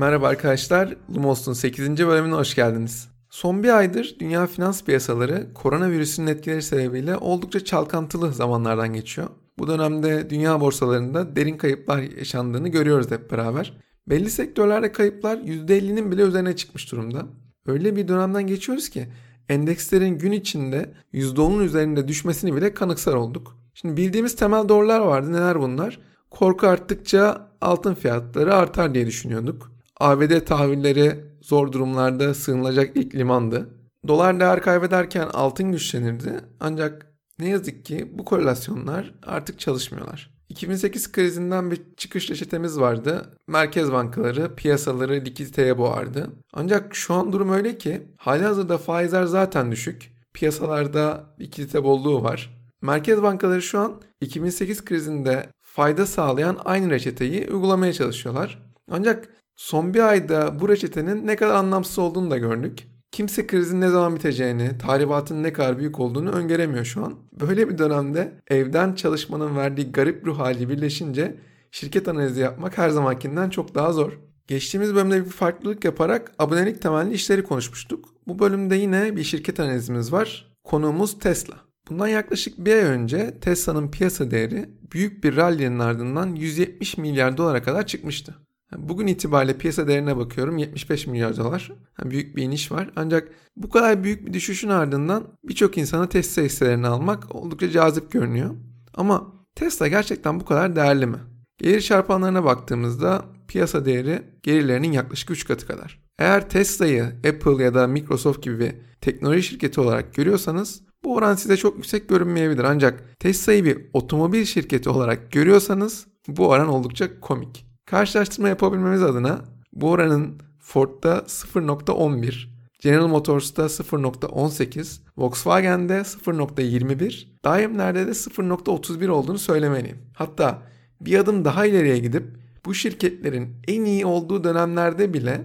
Merhaba arkadaşlar, Lumos'un 8. bölümüne hoş geldiniz. Son bir aydır dünya finans piyasaları koronavirüsün etkileri sebebiyle oldukça çalkantılı zamanlardan geçiyor. Bu dönemde dünya borsalarında derin kayıplar yaşandığını görüyoruz hep beraber. Belli sektörlerde kayıplar %50'nin bile üzerine çıkmış durumda. Öyle bir dönemden geçiyoruz ki endekslerin gün içinde %10'un üzerinde düşmesini bile kanıksar olduk. Şimdi bildiğimiz temel doğrular vardı. Neler bunlar? Korku arttıkça altın fiyatları artar diye düşünüyorduk. ABD tahvilleri zor durumlarda sığınılacak ilk limandı. Dolar değer kaybederken altın güçlenirdi. Ancak ne yazık ki bu korelasyonlar artık çalışmıyorlar. 2008 krizinden bir çıkış reçetemiz vardı. Merkez bankaları piyasaları likiditeye boğardı. Ancak şu an durum öyle ki hali hazırda faizler zaten düşük. Piyasalarda likidite bolluğu var. Merkez bankaları şu an 2008 krizinde fayda sağlayan aynı reçeteyi uygulamaya çalışıyorlar. Ancak son bir ayda bu reçetenin ne kadar anlamsız olduğunu da gördük. Kimse krizin ne zaman biteceğini, tahribatın ne kadar büyük olduğunu öngöremiyor şu an. Böyle bir dönemde evden çalışmanın verdiği garip ruh hali birleşince şirket analizi yapmak her zamankinden çok daha zor. Geçtiğimiz bölümde bir farklılık yaparak abonelik temelli işleri konuşmuştuk. Bu bölümde yine bir şirket analizimiz var. Konuğumuz Tesla. Bundan yaklaşık bir ay önce Tesla'nın piyasa değeri büyük bir rally'nin ardından 170 milyar dolara kadar çıkmıştı. Bugün itibariyle piyasa değerine bakıyorum 75 milyar dolar. büyük bir iniş var. Ancak bu kadar büyük bir düşüşün ardından birçok insana Tesla hisselerini almak oldukça cazip görünüyor. Ama Tesla gerçekten bu kadar değerli mi? Gelir çarpanlarına baktığımızda piyasa değeri gelirlerinin yaklaşık 3 katı kadar. Eğer Tesla'yı Apple ya da Microsoft gibi bir teknoloji şirketi olarak görüyorsanız bu oran size çok yüksek görünmeyebilir ancak Tesla'yı bir otomobil şirketi olarak görüyorsanız bu oran oldukça komik. Karşılaştırma yapabilmemiz adına bu oranın Ford'da 0.11, General Motors'ta 0.18, Volkswagen'de 0.21, Daimler'de de 0.31 olduğunu söylemeliyim. Hatta bir adım daha ileriye gidip bu şirketlerin en iyi olduğu dönemlerde bile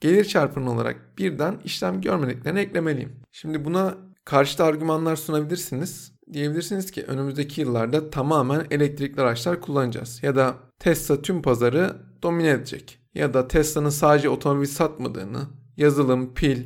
gelir çarpanı olarak birden işlem görmediklerini eklemeliyim. Şimdi buna karşıt argümanlar sunabilirsiniz. Diyebilirsiniz ki önümüzdeki yıllarda tamamen elektrikli araçlar kullanacağız. Ya da Tesla tüm pazarı domine edecek. Ya da Tesla'nın sadece otomobil satmadığını, yazılım, pil,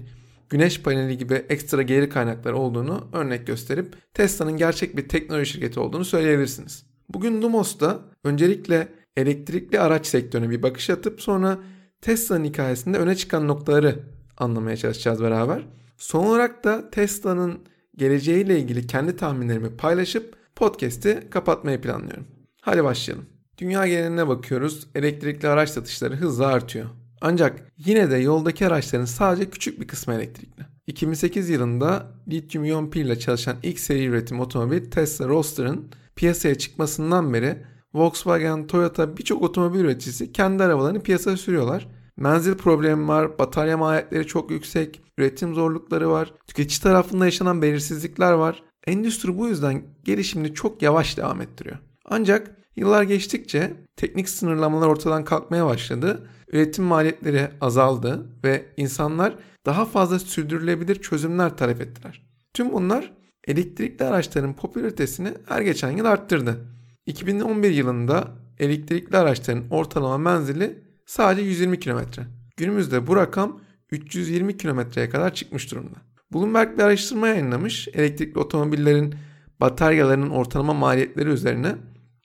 güneş paneli gibi ekstra gelir kaynakları olduğunu örnek gösterip Tesla'nın gerçek bir teknoloji şirketi olduğunu söyleyebilirsiniz. Bugün Lumos'ta öncelikle elektrikli araç sektörüne bir bakış atıp sonra Tesla'nın hikayesinde öne çıkan noktaları anlamaya çalışacağız beraber. Son olarak da Tesla'nın geleceğiyle ilgili kendi tahminlerimi paylaşıp podcast'i kapatmayı planlıyorum. Hadi başlayalım. Dünya geneline bakıyoruz. Elektrikli araç satışları hızla artıyor. Ancak yine de yoldaki araçların sadece küçük bir kısmı elektrikli. 2008 yılında lityum iyon pil ile çalışan ilk seri üretim otomobil Tesla Roadster'ın piyasaya çıkmasından beri Volkswagen, Toyota birçok otomobil üreticisi kendi arabalarını piyasaya sürüyorlar. Menzil problemi var, batarya maliyetleri çok yüksek, üretim zorlukları var, tüketici tarafında yaşanan belirsizlikler var. Endüstri bu yüzden gelişimini çok yavaş devam ettiriyor. Ancak Yıllar geçtikçe teknik sınırlamalar ortadan kalkmaya başladı. Üretim maliyetleri azaldı ve insanlar daha fazla sürdürülebilir çözümler talep ettiler. Tüm bunlar elektrikli araçların popülaritesini her geçen yıl arttırdı. 2011 yılında elektrikli araçların ortalama menzili sadece 120 km. Günümüzde bu rakam 320 kilometreye kadar çıkmış durumda. Bloomberg bir araştırma yayınlamış elektrikli otomobillerin bataryalarının ortalama maliyetleri üzerine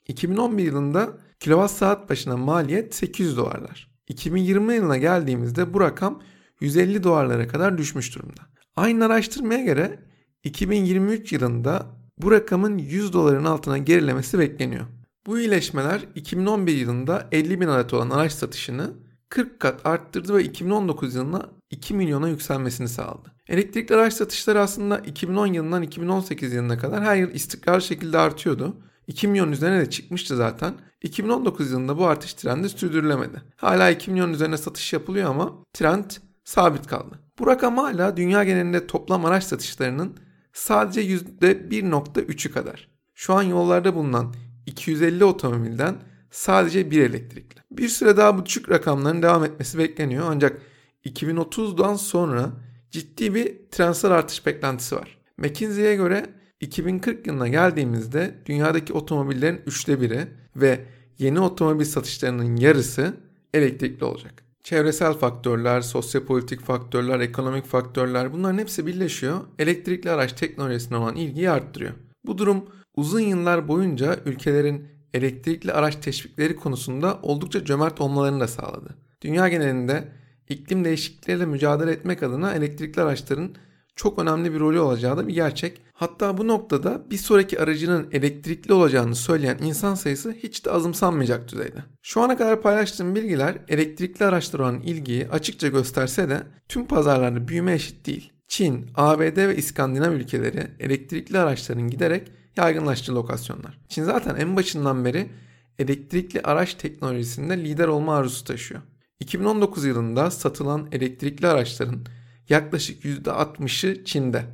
2011 yılında kilowatt saat başına maliyet 800 dolarlar. 2020 yılına geldiğimizde bu rakam 150 dolarlara kadar düşmüş durumda. Aynı araştırmaya göre 2023 yılında bu rakamın 100 doların altına gerilemesi bekleniyor. Bu iyileşmeler 2011 yılında 50 bin adet olan araç satışını 40 kat arttırdı ve 2019 yılına 2 milyona yükselmesini sağladı. Elektrikli araç satışları aslında 2010 yılından 2018 yılına kadar her yıl istikrarlı şekilde artıyordu. 2 milyon üzerine de çıkmıştı zaten. 2019 yılında bu artış trendi sürdürülemedi. Hala 2 milyon üzerine satış yapılıyor ama trend sabit kaldı. Bu rakam hala dünya genelinde toplam araç satışlarının sadece %1.3'ü kadar. Şu an yollarda bulunan 250 otomobilden sadece bir elektrikli. Bir süre daha bu düşük rakamların devam etmesi bekleniyor ancak 2030'dan sonra ciddi bir trendsel artış beklentisi var. McKinsey'e göre 2040 yılına geldiğimizde dünyadaki otomobillerin üçte biri ve yeni otomobil satışlarının yarısı elektrikli olacak. Çevresel faktörler, sosyopolitik faktörler, ekonomik faktörler bunların hepsi birleşiyor. Elektrikli araç teknolojisine olan ilgiyi arttırıyor. Bu durum uzun yıllar boyunca ülkelerin elektrikli araç teşvikleri konusunda oldukça cömert olmalarını da sağladı. Dünya genelinde iklim değişiklikleriyle mücadele etmek adına elektrikli araçların çok önemli bir rolü olacağı da bir gerçek. Hatta bu noktada bir sonraki aracının elektrikli olacağını söyleyen insan sayısı hiç de azımsanmayacak düzeyde. Şu ana kadar paylaştığım bilgiler elektrikli araçlara olan ilgiyi açıkça gösterse de tüm pazarlarda büyüme eşit değil. Çin, ABD ve İskandinav ülkeleri elektrikli araçların giderek yaygınlaştığı lokasyonlar. Çin zaten en başından beri elektrikli araç teknolojisinde lider olma arzusu taşıyor. 2019 yılında satılan elektrikli araçların yaklaşık %60'ı Çin'de,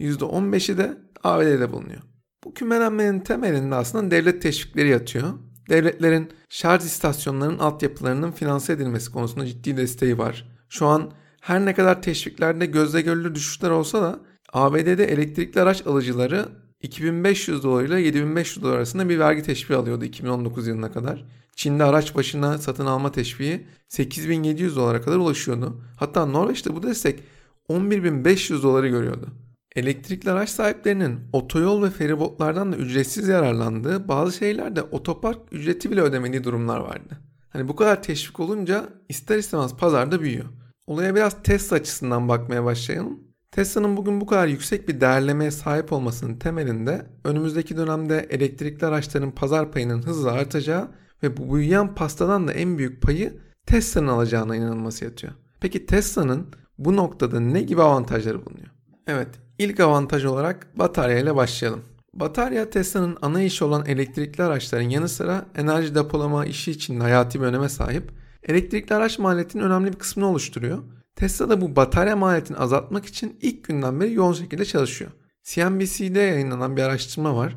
%15'i de ABD'de bulunuyor. Bu kümelenmenin temelinde aslında devlet teşvikleri yatıyor. Devletlerin şarj istasyonlarının altyapılarının finanse edilmesi konusunda ciddi desteği var. Şu an her ne kadar teşviklerde gözle görülür düşüşler olsa da ABD'de elektrikli araç alıcıları 2500 dolar ile 7500 dolar arasında bir vergi teşviği alıyordu 2019 yılına kadar. Çin'de araç başına satın alma teşviği 8700 dolara kadar ulaşıyordu. Hatta Norveç'te bu destek 11.500 doları görüyordu. Elektrikli araç sahiplerinin otoyol ve feribotlardan da ücretsiz yararlandığı bazı şeylerde otopark ücreti bile ödemediği durumlar vardı. Hani bu kadar teşvik olunca ister istemez pazarda büyüyor. Olaya biraz Tesla açısından bakmaya başlayalım. Tesla'nın bugün bu kadar yüksek bir değerlemeye sahip olmasının temelinde önümüzdeki dönemde elektrikli araçların pazar payının hızla artacağı ve bu büyüyen pastadan da en büyük payı Tesla'nın alacağına inanılması yatıyor. Peki Tesla'nın bu noktada ne gibi avantajları bulunuyor? Evet, ilk avantaj olarak batarya ile başlayalım. Batarya Tesla'nın ana işi olan elektrikli araçların yanı sıra enerji depolama işi için hayati bir öneme sahip. Elektrikli araç maliyetinin önemli bir kısmını oluşturuyor. Tesla da bu batarya maliyetini azaltmak için ilk günden beri yoğun şekilde çalışıyor. CNBC'de yayınlanan bir araştırma var.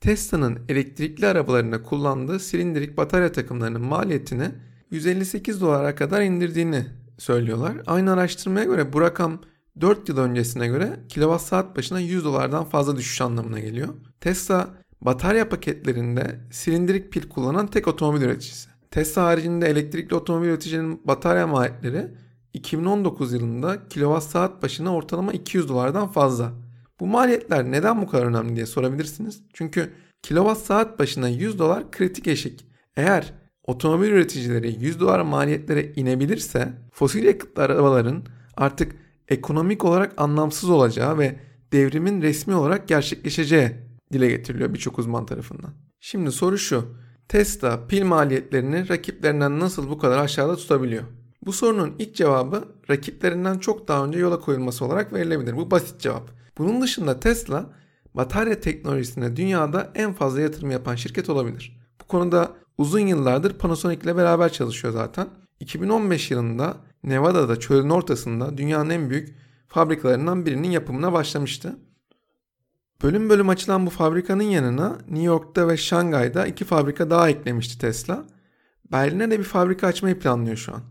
Tesla'nın elektrikli arabalarında kullandığı silindirik batarya takımlarının maliyetini 158 dolara kadar indirdiğini söylüyorlar. Aynı araştırmaya göre bu rakam 4 yıl öncesine göre kilowatt saat başına 100 dolardan fazla düşüş anlamına geliyor. Tesla batarya paketlerinde silindirik pil kullanan tek otomobil üreticisi. Tesla haricinde elektrikli otomobil üreticinin batarya maliyetleri 2019 yılında kilowatt saat başına ortalama 200 dolardan fazla. Bu maliyetler neden bu kadar önemli diye sorabilirsiniz. Çünkü kilowatt saat başına 100 dolar kritik eşik. Eğer otomobil üreticileri 100 dolar maliyetlere inebilirse fosil yakıtlı arabaların artık ekonomik olarak anlamsız olacağı ve devrimin resmi olarak gerçekleşeceği dile getiriliyor birçok uzman tarafından. Şimdi soru şu. Tesla pil maliyetlerini rakiplerinden nasıl bu kadar aşağıda tutabiliyor? Bu sorunun ilk cevabı rakiplerinden çok daha önce yola koyulması olarak verilebilir. Bu basit cevap. Bunun dışında Tesla batarya teknolojisine dünyada en fazla yatırım yapan şirket olabilir. Bu konuda uzun yıllardır Panasonic ile beraber çalışıyor zaten. 2015 yılında Nevada'da çölün ortasında dünyanın en büyük fabrikalarından birinin yapımına başlamıştı. Bölüm bölüm açılan bu fabrikanın yanına New York'ta ve Şangay'da iki fabrika daha eklemişti Tesla. Berlin'e de bir fabrika açmayı planlıyor şu an.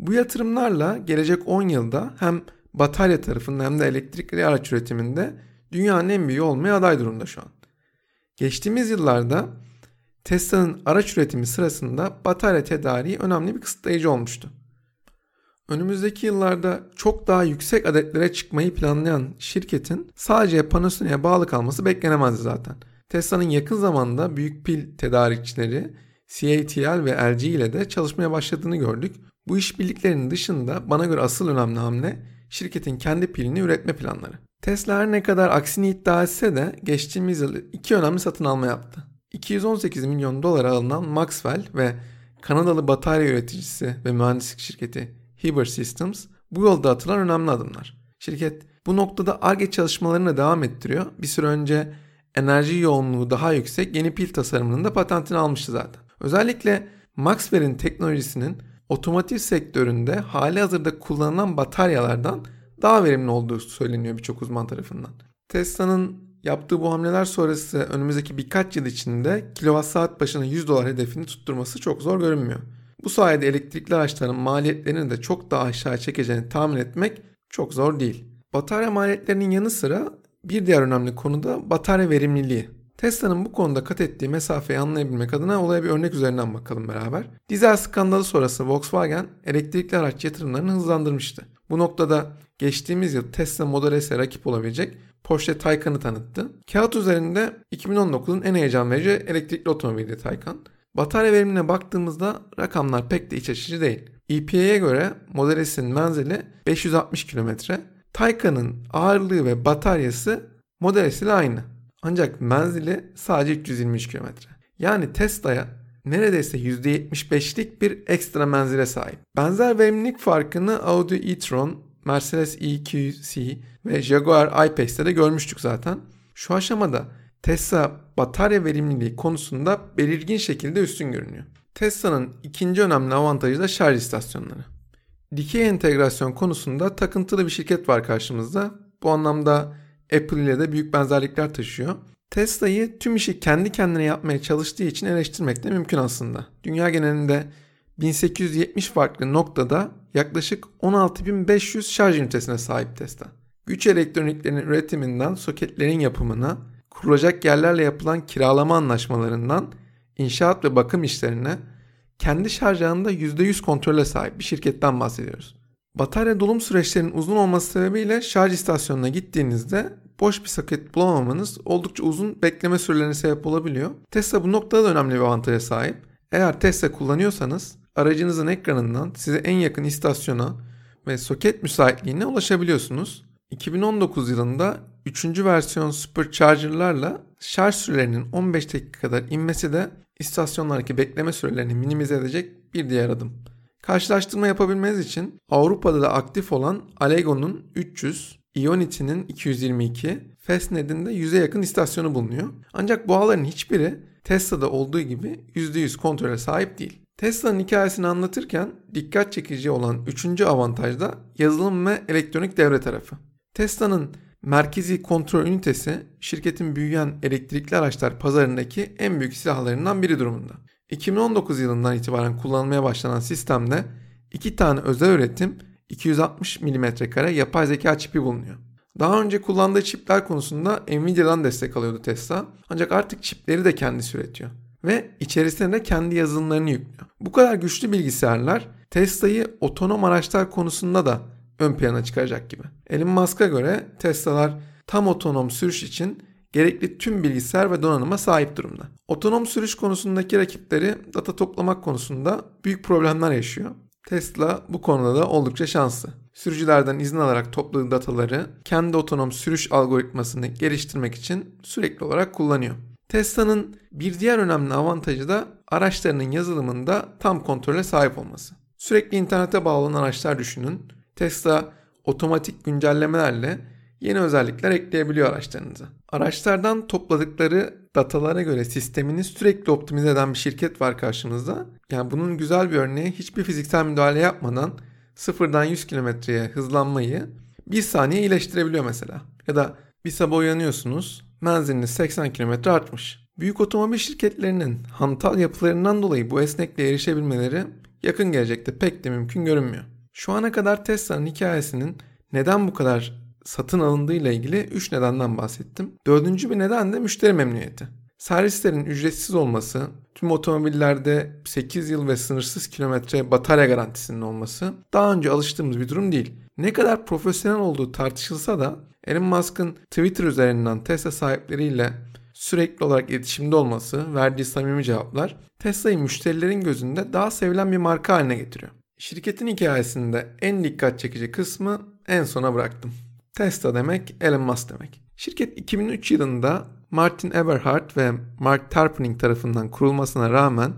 Bu yatırımlarla gelecek 10 yılda hem batarya tarafında hem de elektrikli araç üretiminde dünyanın en büyüğü olmaya aday durumda şu an. Geçtiğimiz yıllarda Tesla'nın araç üretimi sırasında batarya tedariği önemli bir kısıtlayıcı olmuştu. Önümüzdeki yıllarda çok daha yüksek adetlere çıkmayı planlayan şirketin sadece Panasonic'e bağlı kalması beklenemezdi zaten. Tesla'nın yakın zamanda büyük pil tedarikçileri CATL ve LG ile de çalışmaya başladığını gördük. Bu işbirliklerinin dışında bana göre asıl önemli hamle şirketin kendi pilini üretme planları. Tesla her ne kadar aksini iddia etse de geçtiğimiz yıl iki önemli satın alma yaptı. 218 milyon dolara alınan Maxwell ve Kanadalı batarya üreticisi ve mühendislik şirketi Heber Systems bu yolda atılan önemli adımlar. Şirket bu noktada ARGE çalışmalarına devam ettiriyor. Bir süre önce enerji yoğunluğu daha yüksek yeni pil tasarımının da patentini almıştı zaten. Özellikle Maxwell'in teknolojisinin otomotiv sektöründe hali hazırda kullanılan bataryalardan daha verimli olduğu söyleniyor birçok uzman tarafından. Tesla'nın yaptığı bu hamleler sonrası önümüzdeki birkaç yıl içinde kilowatt saat başına 100 dolar hedefini tutturması çok zor görünmüyor. Bu sayede elektrikli araçların maliyetlerini de çok daha aşağı çekeceğini tahmin etmek çok zor değil. Batarya maliyetlerinin yanı sıra bir diğer önemli konu da batarya verimliliği. Tesla'nın bu konuda kat ettiği mesafeyi anlayabilmek adına olaya bir örnek üzerinden bakalım beraber. Dizel skandalı sonrası Volkswagen elektrikli araç yatırımlarını hızlandırmıştı. Bu noktada geçtiğimiz yıl Tesla Model S'e rakip olabilecek Porsche Taycan'ı tanıttı. Kağıt üzerinde 2019'un en heyecan verici elektrikli otomobildi Taycan. Batarya verimine baktığımızda rakamlar pek de iç açıcı değil. EPA'ya göre Model S'in menzili 560 km, Taycan'ın ağırlığı ve bataryası Model S ile aynı. Ancak menzili sadece 323 km. Yani Tesla'ya neredeyse %75'lik bir ekstra menzile sahip. Benzer verimlilik farkını Audi e-tron, Mercedes EQC ve Jaguar I-Pace'te de görmüştük zaten. Şu aşamada Tesla batarya verimliliği konusunda belirgin şekilde üstün görünüyor. Tesla'nın ikinci önemli avantajı da şarj istasyonları. Dikey entegrasyon konusunda takıntılı bir şirket var karşımızda. Bu anlamda Apple ile de büyük benzerlikler taşıyor. Tesla'yı tüm işi kendi kendine yapmaya çalıştığı için eleştirmek de mümkün aslında. Dünya genelinde 1870 farklı noktada yaklaşık 16.500 şarj ünitesine sahip Tesla. Güç elektroniklerinin üretiminden soketlerin yapımına, kurulacak yerlerle yapılan kiralama anlaşmalarından inşaat ve bakım işlerine kendi şarj ağında %100 kontrole sahip bir şirketten bahsediyoruz. Batarya dolum süreçlerinin uzun olması sebebiyle şarj istasyonuna gittiğinizde boş bir soket bulamamanız oldukça uzun bekleme sürelerine sebep olabiliyor. Tesla bu noktada da önemli bir avantaja sahip. Eğer Tesla kullanıyorsanız aracınızın ekranından size en yakın istasyona ve soket müsaitliğine ulaşabiliyorsunuz. 2019 yılında 3. versiyon Supercharger'larla şarj sürelerinin 15 dakika kadar inmesi de istasyonlardaki bekleme sürelerini minimize edecek bir diğer adım. Karşılaştırma yapabilmeniz için Avrupa'da da aktif olan Allego'nun 300, Ionity'nin 222, Fastned'in de 100'e yakın istasyonu bulunuyor. Ancak bu ağların hiçbiri Tesla'da olduğu gibi %100 kontrole sahip değil. Tesla'nın hikayesini anlatırken dikkat çekici olan üçüncü avantaj da yazılım ve elektronik devre tarafı. Tesla'nın merkezi kontrol ünitesi şirketin büyüyen elektrikli araçlar pazarındaki en büyük silahlarından biri durumunda. 2019 yılından itibaren kullanılmaya başlanan sistemde iki tane özel üretim 260 mm kare yapay zeka çipi bulunuyor. Daha önce kullandığı çipler konusunda Nvidia'dan destek alıyordu Tesla. Ancak artık çipleri de kendisi üretiyor. Ve içerisine de kendi yazılımlarını yüklüyor. Bu kadar güçlü bilgisayarlar Tesla'yı otonom araçlar konusunda da ön plana çıkaracak gibi. Elon Musk'a göre Tesla'lar tam otonom sürüş için gerekli tüm bilgisayar ve donanıma sahip durumda. Otonom sürüş konusundaki rakipleri data toplamak konusunda büyük problemler yaşıyor. Tesla bu konuda da oldukça şanslı. Sürücülerden izin alarak topladığı dataları kendi otonom sürüş algoritmasını geliştirmek için sürekli olarak kullanıyor. Tesla'nın bir diğer önemli avantajı da araçlarının yazılımında tam kontrole sahip olması. Sürekli internete bağlanan araçlar düşünün. Tesla otomatik güncellemelerle yeni özellikler ekleyebiliyor araçlarınıza. Araçlardan topladıkları datalara göre sistemini sürekli optimize eden bir şirket var karşımızda. Yani bunun güzel bir örneği hiçbir fiziksel müdahale yapmadan sıfırdan 100 kilometreye hızlanmayı bir saniye iyileştirebiliyor mesela. Ya da bir sabah uyanıyorsunuz menziliniz 80 kilometre artmış. Büyük otomobil şirketlerinin hantal yapılarından dolayı bu esnekliğe erişebilmeleri yakın gelecekte pek de mümkün görünmüyor. Şu ana kadar Tesla'nın hikayesinin neden bu kadar satın alındığıyla ilgili 3 nedenden bahsettim. Dördüncü bir neden de müşteri memnuniyeti. Servislerin ücretsiz olması, tüm otomobillerde 8 yıl ve sınırsız kilometre batarya garantisinin olması daha önce alıştığımız bir durum değil. Ne kadar profesyonel olduğu tartışılsa da Elon Musk'ın Twitter üzerinden Tesla sahipleriyle sürekli olarak iletişimde olması, verdiği samimi cevaplar Tesla'yı müşterilerin gözünde daha sevilen bir marka haline getiriyor. Şirketin hikayesinde en dikkat çekici kısmı en sona bıraktım. Tesla demek Elon Musk demek. Şirket 2003 yılında Martin Eberhard ve Mark Tarpenning tarafından kurulmasına rağmen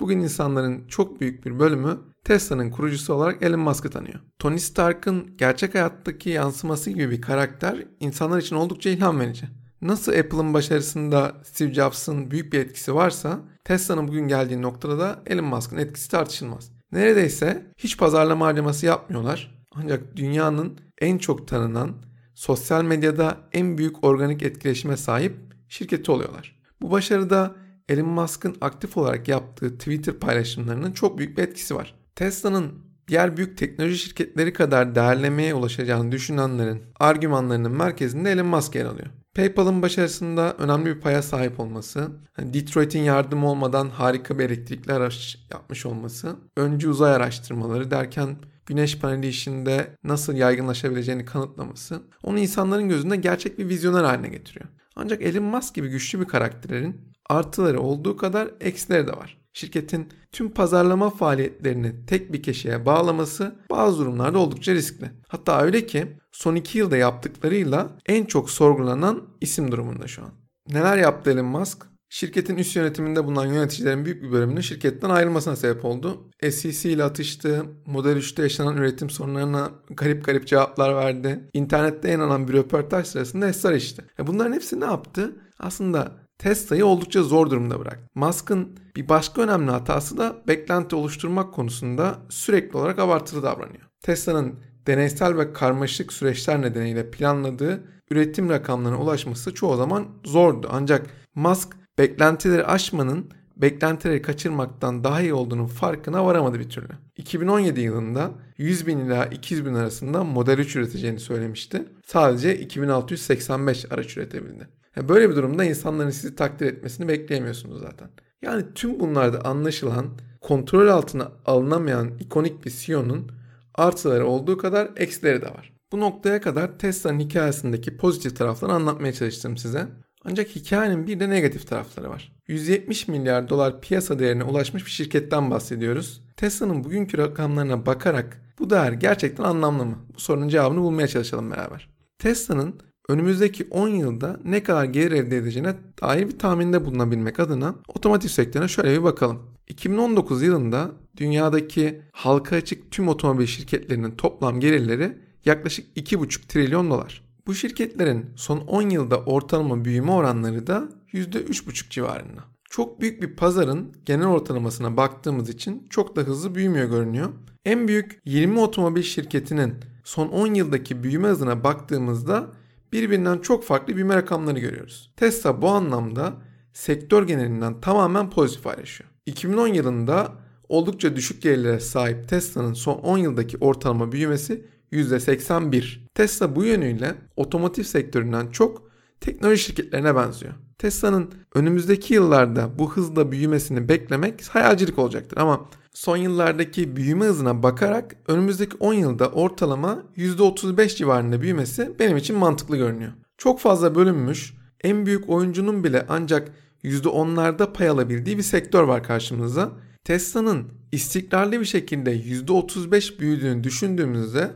bugün insanların çok büyük bir bölümü Tesla'nın kurucusu olarak Elon Musk'ı tanıyor. Tony Stark'ın gerçek hayattaki yansıması gibi bir karakter insanlar için oldukça ilham verici. Nasıl Apple'ın başarısında Steve Jobs'ın büyük bir etkisi varsa Tesla'nın bugün geldiği noktada da Elon Musk'ın etkisi tartışılmaz. Neredeyse hiç pazarlama harcaması yapmıyorlar. Ancak dünyanın en çok tanınan, sosyal medyada en büyük organik etkileşime sahip şirketi oluyorlar. Bu başarıda Elon Musk'ın aktif olarak yaptığı Twitter paylaşımlarının çok büyük bir etkisi var. Tesla'nın diğer büyük teknoloji şirketleri kadar değerlemeye ulaşacağını düşünenlerin argümanlarının merkezinde Elon Musk yer alıyor. PayPal'ın başarısında önemli bir paya sahip olması, hani Detroit'in yardımı olmadan harika bir elektrikli araç yapmış olması, öncü uzay araştırmaları derken güneş paneli işinde nasıl yaygınlaşabileceğini kanıtlaması onu insanların gözünde gerçek bir vizyoner haline getiriyor. Ancak Elon Musk gibi güçlü bir karakterin artıları olduğu kadar eksileri de var. Şirketin tüm pazarlama faaliyetlerini tek bir kişiye bağlaması bazı durumlarda oldukça riskli. Hatta öyle ki son iki yılda yaptıklarıyla en çok sorgulanan isim durumunda şu an. Neler yaptı Elon Musk? Şirketin üst yönetiminde bulunan yöneticilerin büyük bir bölümünün şirketten ayrılmasına sebep oldu. SEC ile atıştı, Model 3'te yaşanan üretim sorunlarına garip garip cevaplar verdi. İnternette yayınlanan bir röportaj sırasında esrar içti. E bunların hepsi ne yaptı? Aslında Tesla'yı oldukça zor durumda bıraktı. Musk'ın bir başka önemli hatası da beklenti oluşturmak konusunda sürekli olarak abartılı davranıyor. Tesla'nın deneysel ve karmaşık süreçler nedeniyle planladığı üretim rakamlarına ulaşması çoğu zaman zordu. Ancak Musk beklentileri aşmanın beklentileri kaçırmaktan daha iyi olduğunun farkına varamadı bir türlü. 2017 yılında 100 bin ila 200 bin arasında Model 3 üreteceğini söylemişti. Sadece 2685 araç üretebildi. Böyle bir durumda insanların sizi takdir etmesini bekleyemiyorsunuz zaten. Yani tüm bunlarda anlaşılan, kontrol altına alınamayan ikonik bir CEO'nun artıları olduğu kadar eksileri de var. Bu noktaya kadar Tesla'nın hikayesindeki pozitif tarafları anlatmaya çalıştım size. Ancak hikayenin bir de negatif tarafları var. 170 milyar dolar piyasa değerine ulaşmış bir şirketten bahsediyoruz. Tesla'nın bugünkü rakamlarına bakarak bu değer gerçekten anlamlı mı? Bu sorunun cevabını bulmaya çalışalım beraber. Tesla'nın önümüzdeki 10 yılda ne kadar gelir elde edeceğine dair bir tahminde bulunabilmek adına otomotiv sektörüne şöyle bir bakalım. 2019 yılında dünyadaki halka açık tüm otomobil şirketlerinin toplam gelirleri yaklaşık 2,5 trilyon dolar. Bu şirketlerin son 10 yılda ortalama büyüme oranları da %3,5 civarında. Çok büyük bir pazarın genel ortalamasına baktığımız için çok da hızlı büyümüyor görünüyor. En büyük 20 otomobil şirketinin son 10 yıldaki büyüme hızına baktığımızda birbirinden çok farklı büyüme rakamları görüyoruz. Tesla bu anlamda sektör genelinden tamamen pozitif ayrışıyor. 2010 yılında oldukça düşük gelirlere sahip Tesla'nın son 10 yıldaki ortalama büyümesi %81. Tesla bu yönüyle otomotiv sektöründen çok teknoloji şirketlerine benziyor. Tesla'nın önümüzdeki yıllarda bu hızla büyümesini beklemek hayalcilik olacaktır ama son yıllardaki büyüme hızına bakarak önümüzdeki 10 yılda ortalama %35 civarında büyümesi benim için mantıklı görünüyor. Çok fazla bölünmüş, en büyük oyuncunun bile ancak %10'larda pay alabildiği bir sektör var karşımızda. Tesla'nın istikrarlı bir şekilde %35 büyüdüğünü düşündüğümüzde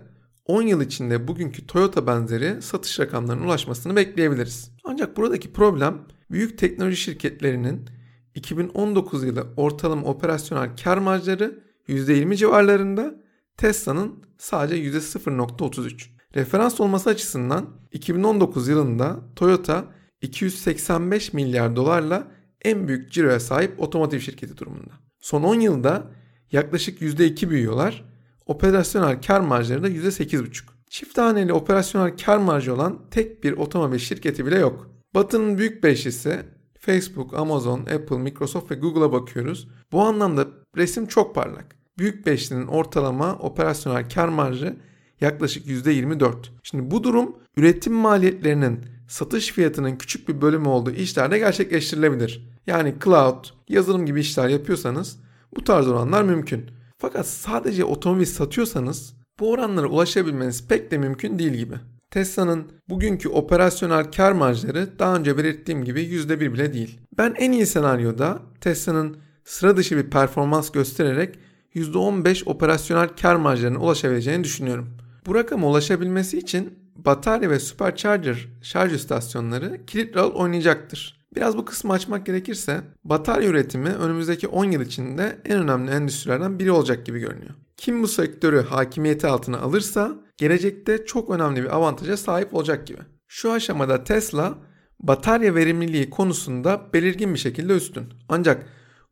10 yıl içinde bugünkü Toyota benzeri satış rakamlarına ulaşmasını bekleyebiliriz. Ancak buradaki problem büyük teknoloji şirketlerinin 2019 yılı ortalama operasyonel kar marjları %20 civarlarında, Tesla'nın sadece %0.33. Referans olması açısından 2019 yılında Toyota 285 milyar dolarla en büyük ciroya sahip otomotiv şirketi durumunda. Son 10 yılda yaklaşık %2 büyüyorlar. Operasyonel kar marjları da %8,5. Çift haneli operasyonel kar marjı olan tek bir otomobil şirketi bile yok. Batı'nın büyük beşlisi Facebook, Amazon, Apple, Microsoft ve Google'a bakıyoruz. Bu anlamda resim çok parlak. Büyük beşlinin ortalama operasyonel kar marjı yaklaşık %24. Şimdi bu durum üretim maliyetlerinin satış fiyatının küçük bir bölümü olduğu işlerde gerçekleştirilebilir. Yani cloud, yazılım gibi işler yapıyorsanız bu tarz oranlar mümkün. Fakat sadece otomobil satıyorsanız bu oranlara ulaşabilmeniz pek de mümkün değil gibi. Tesla'nın bugünkü operasyonel kar marjları daha önce belirttiğim gibi %1 bile değil. Ben en iyi senaryoda Tesla'nın sıra dışı bir performans göstererek %15 operasyonel kar marjlarına ulaşabileceğini düşünüyorum. Bu rakama ulaşabilmesi için batarya ve supercharger şarj istasyonları kilit rol oynayacaktır. Biraz bu kısmı açmak gerekirse batarya üretimi önümüzdeki 10 yıl içinde en önemli endüstrilerden biri olacak gibi görünüyor. Kim bu sektörü hakimiyeti altına alırsa gelecekte çok önemli bir avantaja sahip olacak gibi. Şu aşamada Tesla batarya verimliliği konusunda belirgin bir şekilde üstün. Ancak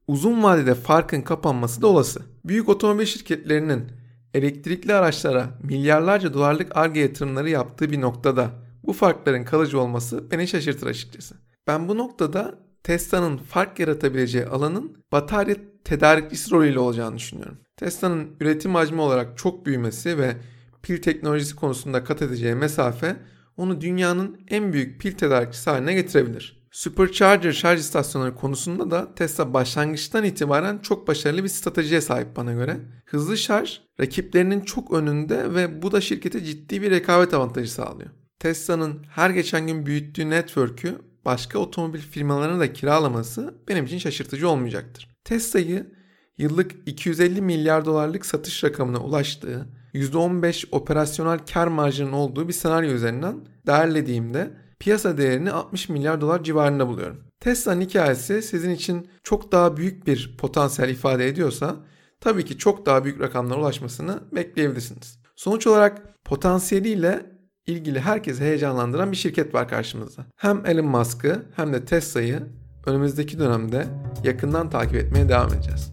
uzun vadede farkın kapanması da olası. Büyük otomobil şirketlerinin elektrikli araçlara milyarlarca dolarlık arge yatırımları yaptığı bir noktada bu farkların kalıcı olması beni şaşırtır açıkçası. Ben bu noktada Tesla'nın fark yaratabileceği alanın batarya tedarikçisi rolüyle olacağını düşünüyorum. Tesla'nın üretim hacmi olarak çok büyümesi ve pil teknolojisi konusunda kat edeceği mesafe onu dünyanın en büyük pil tedarikçisi haline getirebilir. Supercharger şarj istasyonları konusunda da Tesla başlangıçtan itibaren çok başarılı bir stratejiye sahip bana göre. Hızlı şarj rakiplerinin çok önünde ve bu da şirkete ciddi bir rekabet avantajı sağlıyor. Tesla'nın her geçen gün büyüttüğü network'ü başka otomobil firmalarına da kiralaması benim için şaşırtıcı olmayacaktır. Tesla'yı yıllık 250 milyar dolarlık satış rakamına ulaştığı, %15 operasyonel kar marjının olduğu bir senaryo üzerinden değerlediğimde piyasa değerini 60 milyar dolar civarında buluyorum. Tesla'nın hikayesi sizin için çok daha büyük bir potansiyel ifade ediyorsa tabii ki çok daha büyük rakamlara ulaşmasını bekleyebilirsiniz. Sonuç olarak potansiyeliyle ilgili herkesi heyecanlandıran bir şirket var karşımızda. Hem Elon Musk'ı hem de Tesla'yı önümüzdeki dönemde yakından takip etmeye devam edeceğiz.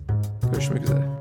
Görüşmek üzere.